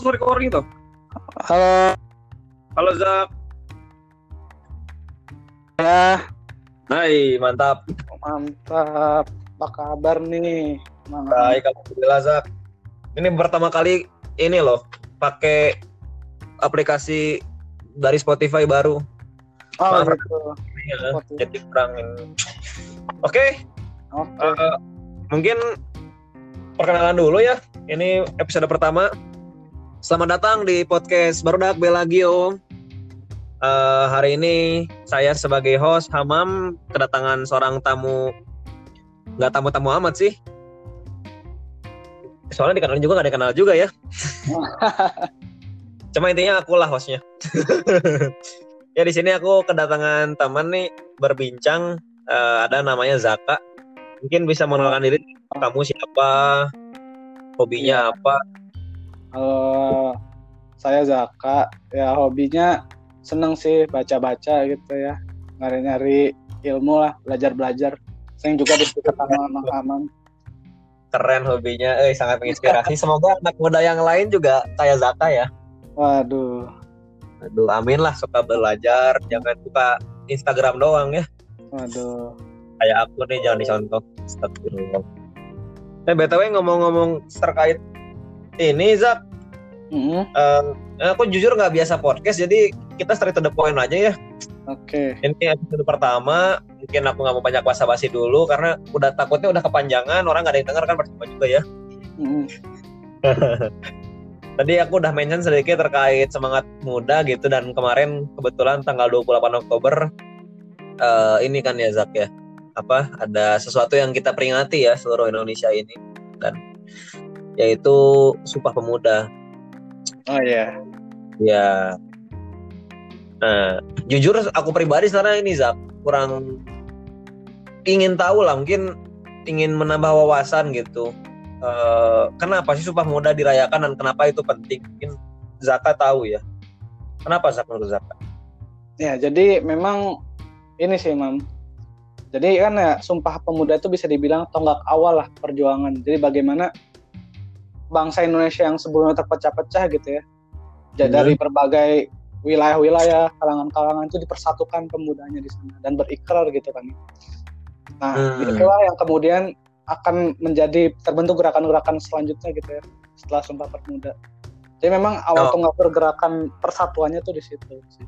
langsung recording tuh. Halo. Halo Zak. Ya, Hai, mantap. mantap. Apa kabar nih? Semangat. Baik, alhamdulillah Zak. Ini pertama kali ini loh, pakai aplikasi dari Spotify baru. Oh, Maaf. gitu. Ya, Spotify. jadi kurang. Oke, Oke. eh, mungkin perkenalan dulu ya. Ini episode pertama. Selamat datang di podcast Barudak Belagio. Eh, hari ini saya sebagai host Hamam kedatangan seorang tamu nggak tamu-tamu amat sih. Soalnya dikenal juga nggak dikenal juga ya. Cuma intinya aku lah hostnya. ya di sini aku kedatangan teman nih berbincang. Eh, ada namanya Zaka. Mungkin bisa mengenalkan diri. Kamu siapa? Hobinya Iya. apa? Halo. Saya Zaka. Ya, hobinya seneng sih baca-baca gitu ya. Nyari-nyari ilmu lah, belajar-belajar. Sering juga diskusi sama Mang. Keren hobinya. Eh sangat menginspirasi. Semoga anak muda yang lain juga kayak Zaka ya. Waduh. Aduh, amin lah suka belajar. Jangan suka Instagram doang ya. Waduh. Kayak aku nih jangan dicontoh. Astagfirullah. Eh BTW ngomong-ngomong terkait ini Zak, Mm-mm. eh, aku jujur nggak biasa podcast jadi kita straight to the point aja ya. Oke. Ini episode pertama, mungkin aku nggak mau banyak basa-basi dulu karena udah takutnya udah kepanjangan, orang nggak ada yang denger kan percuma juga ya. Mm-mm. Tadi aku udah mention sedikit terkait semangat muda gitu dan kemarin kebetulan tanggal 28 Oktober eh, ini kan ya Zak ya. Apa ada sesuatu yang kita peringati ya seluruh Indonesia ini dan yaitu Sumpah Pemuda. Oh iya. Ya. Nah, jujur aku pribadi sekarang ini Zak kurang ingin tahu lah mungkin ingin menambah wawasan gitu. Eh, kenapa sih Sumpah Pemuda dirayakan dan kenapa itu penting? Mungkin Zaka tahu ya. Kenapa Zak menurut Zaka? Ya, jadi memang ini sih, Mam. Jadi kan ya Sumpah Pemuda itu bisa dibilang tonggak awal lah perjuangan. Jadi bagaimana bangsa Indonesia yang sebelumnya terpecah-pecah gitu ya. Jadi Hmm. dari berbagai wilayah-wilayah, kalangan-kalangan itu dipersatukan pemudanya di sana dan berikrar gitu kan. Nah, Hmm. itulah yang kemudian akan menjadi terbentuk gerakan-gerakan selanjutnya gitu ya setelah Sumpah Pemuda. Jadi memang awal Oh. tonggak pergerakan persatuannya tuh di situ sih.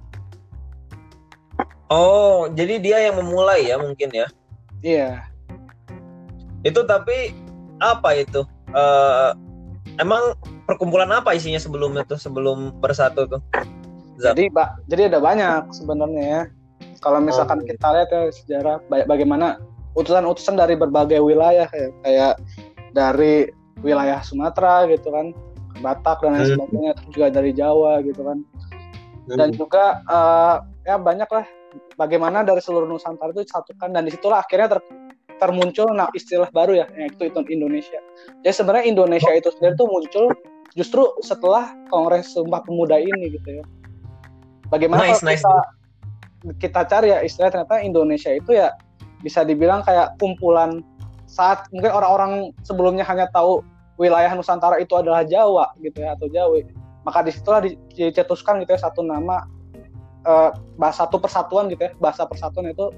Oh, jadi dia yang memulai ya mungkin ya. Iya. Itu tapi apa itu? Eh, emang perkumpulan apa isinya sebelumnya tuh sebelum bersatu tuh? Zak. Jadi, ba- jadi ada banyak sebenarnya ya. Kalau misalkan Oh. kita lihat ya sejarah ba- bagaimana utusan-utusan dari berbagai wilayah ya, kayak dari wilayah Sumatera gitu kan, Batak dan lain Hmm. sebagainya, terus juga dari Jawa gitu kan. Dan juga eh, ya banyak lah bagaimana dari seluruh Nusantara itu disatukan dan di situlah akhirnya ter- termuncul nah istilah baru ya, yaitu itu Indonesia. Jadi sebenarnya Indonesia itu sendiri tuh muncul justru setelah Kongres Sumpah Pemuda ini gitu ya. Bagaimana Nice, kalau nice. kita kita cari ya istilah ternyata Indonesia itu ya bisa dibilang kayak kumpulan saat mungkin orang-orang sebelumnya hanya tahu wilayah Nusantara itu adalah Jawa gitu ya atau Jawa maka di situlah di- dicetuskan gitu ya satu nama eh, bahasa satu persatuan gitu ya bahasa persatuan itu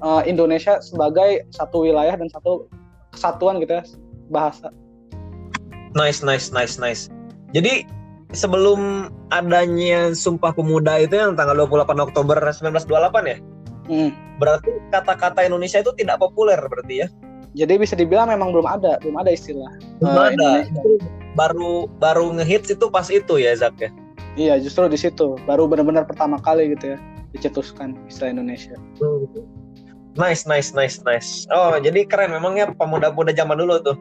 eh, Indonesia sebagai satu wilayah dan satu kesatuan gitu ya bahasa Nice, nice, nice, nice. Jadi sebelum adanya Sumpah Pemuda itu yang tanggal 28 Oktober 1928 ya? Hmm. Berarti kata-kata Indonesia itu tidak populer berarti ya? jadi bisa dibilang memang belum ada belum ada istilah Belum Eh, ada. Indonesia. Baru baru ngehits itu pas itu ya Zak ya? iya justru di situ baru benar-benar pertama kali gitu ya dicetuskan istilah Indonesia Nice, nice, nice, nice. Oh, jadi keren memangnya pemuda-pemuda zaman dulu tuh.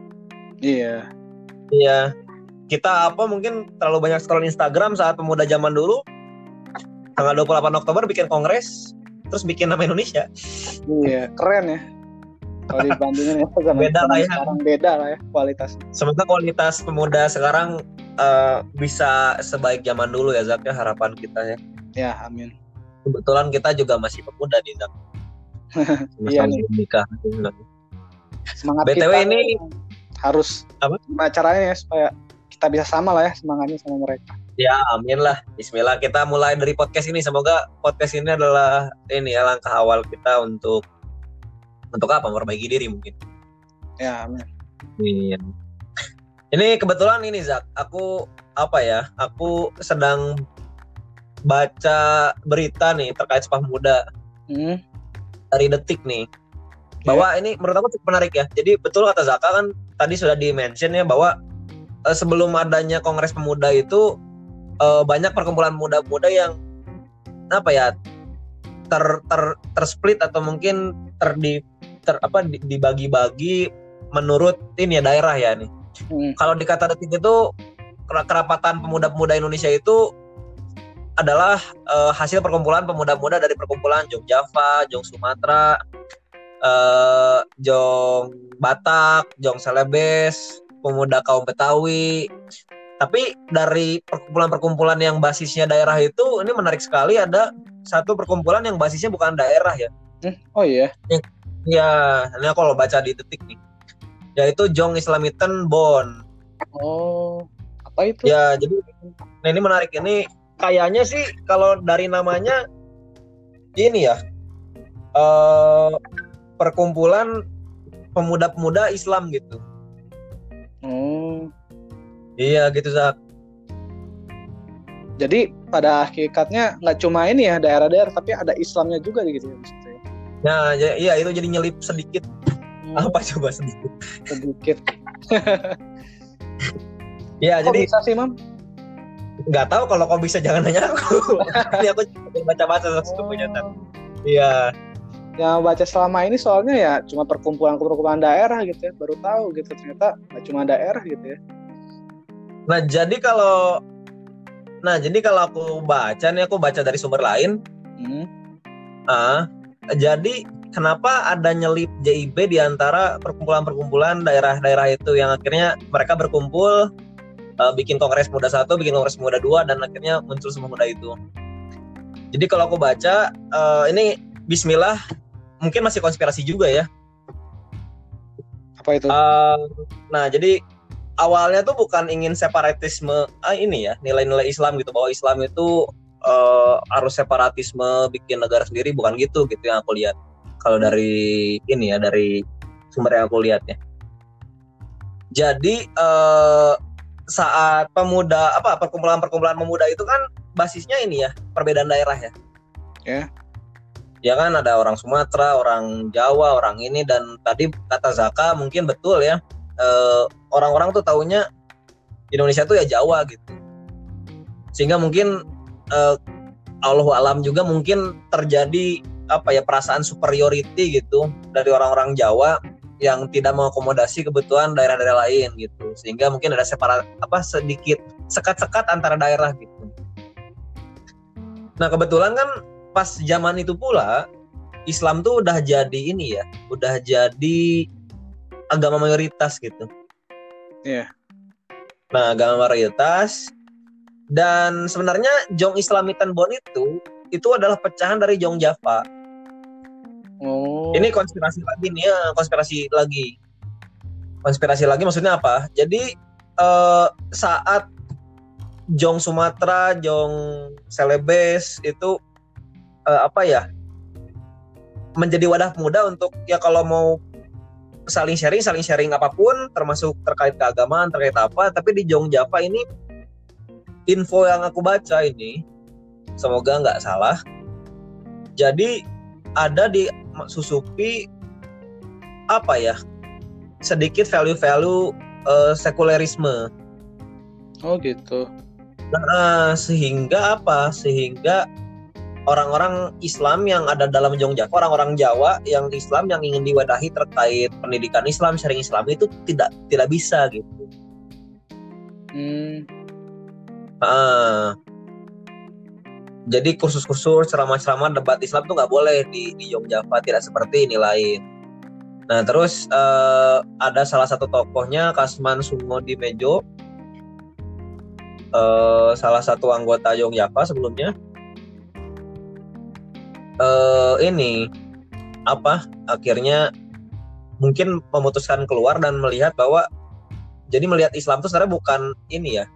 iya Iya. Kita apa mungkin terlalu banyak scroll Instagram saat pemuda zaman dulu. Tanggal 28 Oktober bikin kongres, terus bikin nama Indonesia. iya keren ya kalau dibandingin ya zaman Beda lah ya. sekarang beda lah ya kualitas Sementara kualitas pemuda sekarang eh, bisa sebaik zaman dulu ya Zak ya harapan kita ya. ya amin Kebetulan kita juga masih pemuda nih Zak. Iya nih. belum nikah. semangat BTW kita ini- harus Apa? gimana caranya ya supaya kita bisa sama lah ya semangatnya sama mereka. Ya, amin lah. Bismillah. Kita mulai dari podcast ini. Semoga podcast ini adalah ini ya langkah awal kita untuk untuk apa? Memperbaiki diri mungkin. Ya, amin. Amin. Ini kebetulan ini Zak, aku apa ya? Aku sedang baca berita nih terkait Sepah Muda Hmm. Dari Detik nih. Bahwa ini menurut aku cukup menarik ya. Jadi betul kata Zaka kan tadi sudah di mention ya bahwa eh, sebelum adanya Kongres Pemuda itu eh, banyak perkumpulan muda-muda yang apa ya ter ter tersplit atau mungkin ter di ter apa di- dibagi-bagi menurut ini ya daerah ya nih. Hmm. Kalau di kata detik itu kera- kerapatan pemuda-pemuda Indonesia itu adalah eh, hasil perkumpulan pemuda-pemuda dari perkumpulan Jong Java, Jong Sumatera, eh, Jong Batak, Jong Celebes, pemuda kaum Betawi. Tapi dari perkumpulan-perkumpulan yang basisnya daerah itu ini menarik sekali ada satu perkumpulan yang basisnya bukan daerah ya. Hmm. Oh iya. Ya, ini aku kalau baca di detik nih. Yaitu Jong Islamiten Bon. Oh. Apa itu? Ya, jadi nah ini menarik ini kayaknya sih kalau dari namanya ini ya eh perkumpulan pemuda-pemuda Islam gitu. Hmm. Iya gitu Zak. Jadi pada hakikatnya nggak cuma ini ya daerah-daerah, tapi ada Islamnya juga gitu ya. maksudnya. Nah, ya- iya itu jadi nyelip sedikit Hmm, apa coba sedikit. sedikit. Ya, Kok jadi bisa sih, Mam? Nggak tahu kalau kau bisa jangan nanya aku. ini aku baca-baca sesungguhnya Zak. Iya. Yang baca selama ini soalnya ya cuma perkumpulan-perkumpulan daerah gitu ya, baru tahu gitu ternyata nggak cuma daerah gitu ya. Nah, jadi kalau Nah, jadi kalau aku baca nih aku baca dari sumber lain Hmm. Ah, jadi kenapa ada nyelip JIB di antara perkumpulan-perkumpulan daerah-daerah itu yang akhirnya mereka berkumpul eh, bikin kongres muda satu, bikin kongres muda dua, dan akhirnya muncul semua muda itu. Jadi kalau aku baca eh, ini Bismillah mungkin masih konspirasi juga ya. Apa itu? Eh, nah jadi awalnya tuh bukan ingin separatisme ah, ini ya nilai-nilai Islam gitu bahwa Islam itu eh, harus separatisme bikin negara sendiri bukan gitu gitu yang aku lihat kalau dari ini ya dari sumber yang aku lihat ya jadi eh, saat pemuda apa perkumpulan-perkumpulan pemuda itu kan basisnya ini ya perbedaan daerah ya. Ya. ya kan ada orang Sumatera orang Jawa orang ini dan tadi kata Zaka mungkin betul ya eh, orang-orang tuh taunya Indonesia tuh ya Jawa gitu. Sehingga mungkin eh, Allah alam juga mungkin terjadi apa ya perasaan superiority gitu dari orang-orang Jawa yang tidak mengakomodasi kebutuhan daerah-daerah lain gitu sehingga mungkin ada separat apa sedikit sekat-sekat antara daerah gitu nah kebetulan kan pas zaman itu pula Islam tuh udah jadi ini ya udah jadi agama mayoritas gitu Iya. Nah, agama mayoritas dan sebenarnya Jong Islamitan Bon itu itu adalah pecahan dari Jong Java. Oh. Ini konspirasi lagi nih ya, konspirasi lagi. Konspirasi lagi maksudnya apa? Jadi eh, saat Jong Sumatera, Jong Celebes itu eh, apa ya? menjadi wadah muda untuk ya kalau mau saling sharing, saling sharing apa pun, termasuk terkait keagamaan, terkait apa. Tapi di Jong Java ini info yang aku baca ini, semoga nggak salah. Jadi ada di susupi apa ya sedikit value-value eh, sekulerisme. Oh gitu. Nah, sehingga apa? Sehingga orang-orang Islam yang ada dalam Java, orang-orang Jawa yang Islam yang ingin diwadahi terkait pendidikan Islam, sharing Islam itu tidak tidak bisa gitu. Hmm. Ah. Jadi kursus-kursus ceramah-ceramah debat Islam tuh nggak boleh di di Java, tidak seperti ini lain. Nah terus eh, ada salah satu tokohnya Kasman Sungo di Mejo, eh, salah satu anggota Java sebelumnya. eh ini apa akhirnya mungkin memutuskan keluar dan melihat bahwa jadi melihat Islam itu sebenarnya bukan ini ya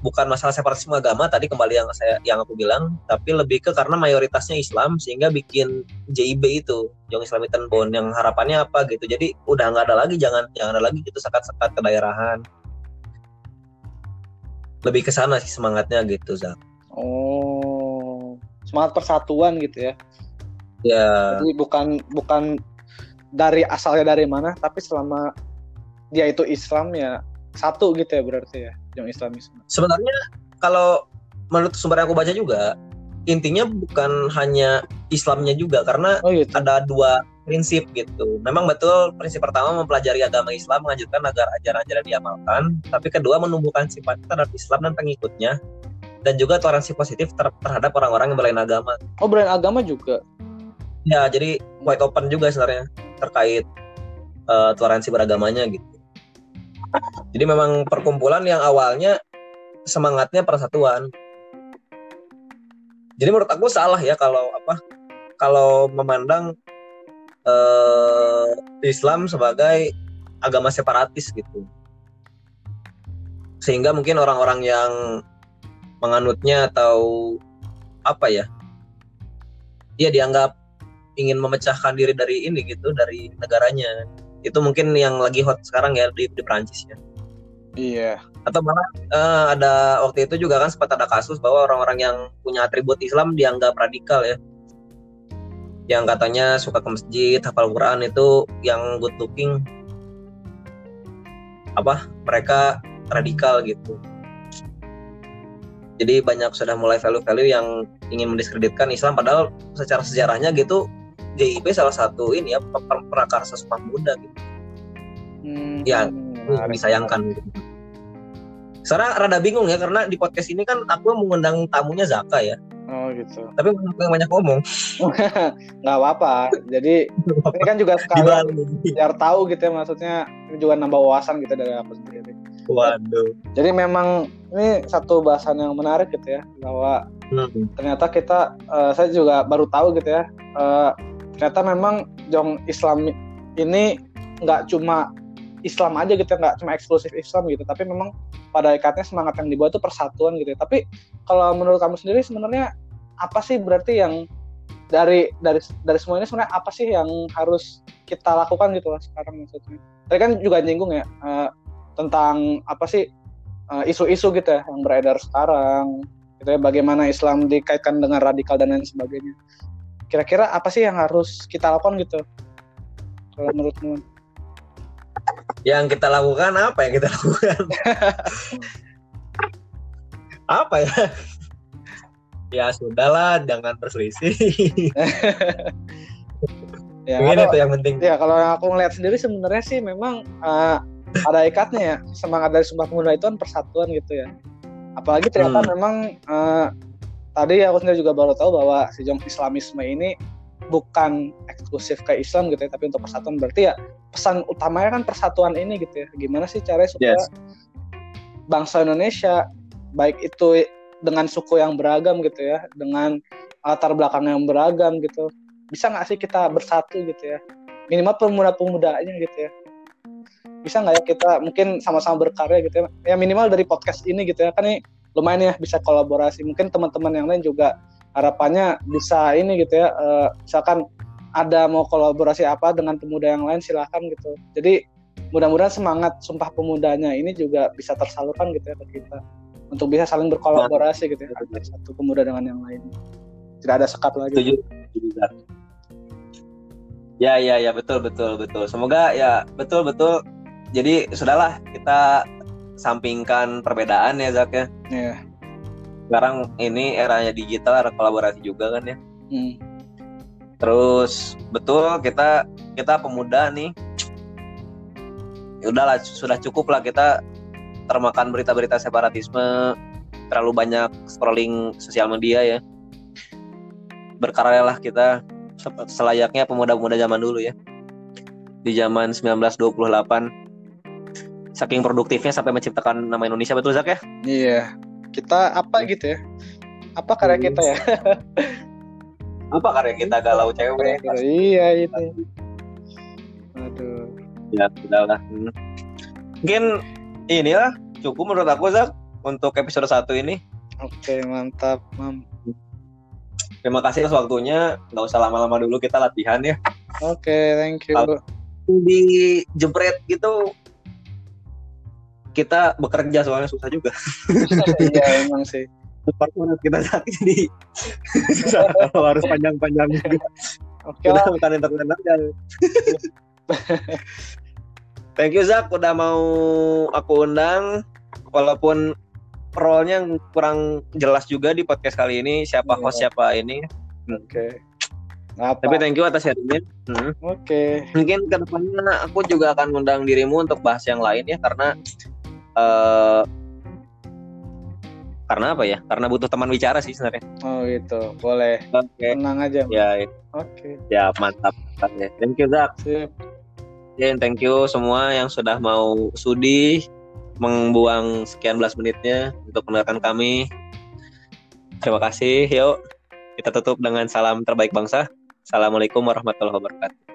bukan masalah separatisme agama tadi kembali yang saya yang aku bilang tapi lebih ke karena mayoritasnya Islam sehingga bikin JIB itu Young Islamic Bond yang harapannya apa gitu. Jadi udah nggak ada lagi jangan jangan ada lagi gitu sekat-sekat kedaerahan. Lebih ke sana sih semangatnya gitu Zak. Oh semangat persatuan gitu ya. Ya. Jadi bukan bukan dari asalnya dari mana tapi selama dia itu Islam ya satu gitu ya berarti ya yang Islamisme. sebenarnya kalau menurut sumber yang aku baca juga intinya bukan hanya Islamnya juga karena Oh gitu. ada dua prinsip gitu. Memang betul prinsip pertama mempelajari agama Islam menganjurkan agar ajaran-ajaran diamalkan, tapi kedua menumbuhkan sifat terhadap Islam dan pengikutnya dan juga toleransi positif ter- terhadap orang-orang yang berlain agama. Oh brand agama juga. Ya, jadi wide open juga sebenarnya terkait eh, toleransi beragamanya gitu. Jadi memang perkumpulan yang awalnya semangatnya persatuan. Jadi menurut aku salah ya kalau apa? Kalau memandang eh, Islam sebagai agama separatis gitu. Sehingga mungkin orang-orang yang menganutnya atau apa ya? Dia dianggap ingin memecahkan diri dari ini gitu, dari negaranya. Itu mungkin yang lagi hot sekarang ya di, di Prancis ya. Iya. atau malah eh, ada waktu itu juga kan sempat ada kasus bahwa orang-orang yang punya atribut Islam dianggap radikal ya. Yang katanya suka ke masjid hafal Quran itu yang good looking. Apa? Mereka radikal gitu. Jadi banyak sudah mulai value-value yang ingin mendiskreditkan Islam padahal secara sejarahnya gitu JIP salah satu ini ya per- prakarsa Sumpah Muda gitu Hmm, Ya, menarik. disayangkan gitu. Sekarang rada bingung ya karena di podcast ini kan aku mengundang tamunya Zaka ya, Oh gitu. tapi aku yang banyak ngomong Nggak apa-apa. Jadi ini kan juga sekalian Bali. biar tahu gitu ya maksudnya ini juga nambah wawasan gitu dari aku sendiri. Waduh. Jadi memang ini satu bahasan yang menarik gitu ya bahwa Hmm. ternyata kita eh, saya juga baru tahu gitu ya eh, ternyata memang jong Islam ini nggak cuma Islam aja gitu ya, nggak cuma eksklusif Islam gitu. Tapi memang pada ikatnya semangat yang dibuat itu persatuan gitu ya. Tapi kalau menurut kamu sendiri sebenarnya apa sih berarti yang dari dari dari semua ini sebenarnya apa sih yang harus kita lakukan gitu lah sekarang maksudnya? Tadi kan juga nyinggung ya eh, tentang apa sih eh, isu-isu gitu ya yang beredar sekarang gitu ya. Bagaimana Islam dikaitkan dengan radikal dan lain sebagainya kira-kira apa sih yang harus kita lakukan gitu kalau menurutmu Yang kita lakukan apa yang kita lakukan? apa ya? ya sudahlah, jangan berselisih. ya Ini kalau- tuh yang penting. ya kalau aku ngeliat sendiri sebenarnya sih memang eh, ada ikatnya ya semangat dari Sumpah Pemuda itu kan persatuan gitu ya apalagi ternyata Hmm. memang eh, tadi aku sendiri juga baru tahu bahwa si jong Islamisme ini bukan eksklusif ke Islam gitu ya tapi untuk persatuan. Berarti ya pesan utamanya kan persatuan ini gitu ya. Gimana sih caranya supaya Yes. bangsa Indonesia baik itu dengan suku yang beragam gitu ya dengan latar belakang yang beragam gitu bisa nggak sih kita bersatu gitu ya? Minimal pemuda-pemudanya gitu ya. Bisa nggak ya kita mungkin sama-sama berkarya gitu ya? Ya minimal dari podcast ini gitu ya. Kan ini lumayan ya bisa kolaborasi mungkin teman-teman yang lain juga harapannya bisa ini gitu ya eh, misalkan ada mau kolaborasi apa dengan pemuda yang lain silahkan gitu jadi mudah-mudahan semangat sumpah pemudanya ini juga bisa tersalurkan gitu ya ke kita untuk bisa saling berkolaborasi gitu ya satu pemuda dengan yang lain tidak ada sekat lagi Setuju. Zak. Ya, ya, ya, betul, betul, betul. Semoga ya betul, betul. Jadi sudahlah kita sampingkan perbedaan ya Zak ya. Iya. Sekarang ini eranya digital, era kolaborasi juga kan ya. Hmm. Terus betul kita kita pemuda nih. Ya udahlah sudah cukup lah kita termakan berita-berita separatisme terlalu banyak scrolling sosial media ya. Berkaryalah kita selayaknya pemuda-pemuda zaman dulu ya. Di zaman 1928 saking produktifnya sampai menciptakan nama Indonesia betul Zak ya? Iya. Kita apa gitu ya? Apa karya Hmm. kita ya? Apa karya kita galau cewek? iya itu. Aduh. ya sudahlah Hmm. mungkin inilah cukup menurut aku Zak untuk episode satu ini. Oke, mantap, Mam. Terima kasih atas waktunya. Nggak usah lama-lama dulu kita latihan ya. Oke, thank you. Di jebret gitu kita bekerja soalnya susah juga. Iya, emang sih. Menurut kita saat jadi kalau harus panjang-panjang juga. Oke Udah lah. bukan internet aja. Thank you Zak udah mau aku undang walaupun role-nya kurang jelas juga di podcast kali ini siapa Iya. host siapa ini. Oke. Apa? Tapi thank you atas sharingnya. Hmm. Oke. Mungkin ke depannya aku juga akan undang dirimu untuk bahas yang lain ya karena eh karena apa ya? Karena butuh teman bicara sih sebenarnya. Oh gitu. Boleh. Oke. Tenang aja. Mam. Ya, Oke. ya mantap. Thank you Zak. Sip. Dan thank you semua yang sudah mau sudi membuang sekian belas menitnya untuk mendengarkan kami. Terima kasih. Yuk kita tutup dengan salam terbaik bangsa. Assalamualaikum warahmatullahi wabarakatuh.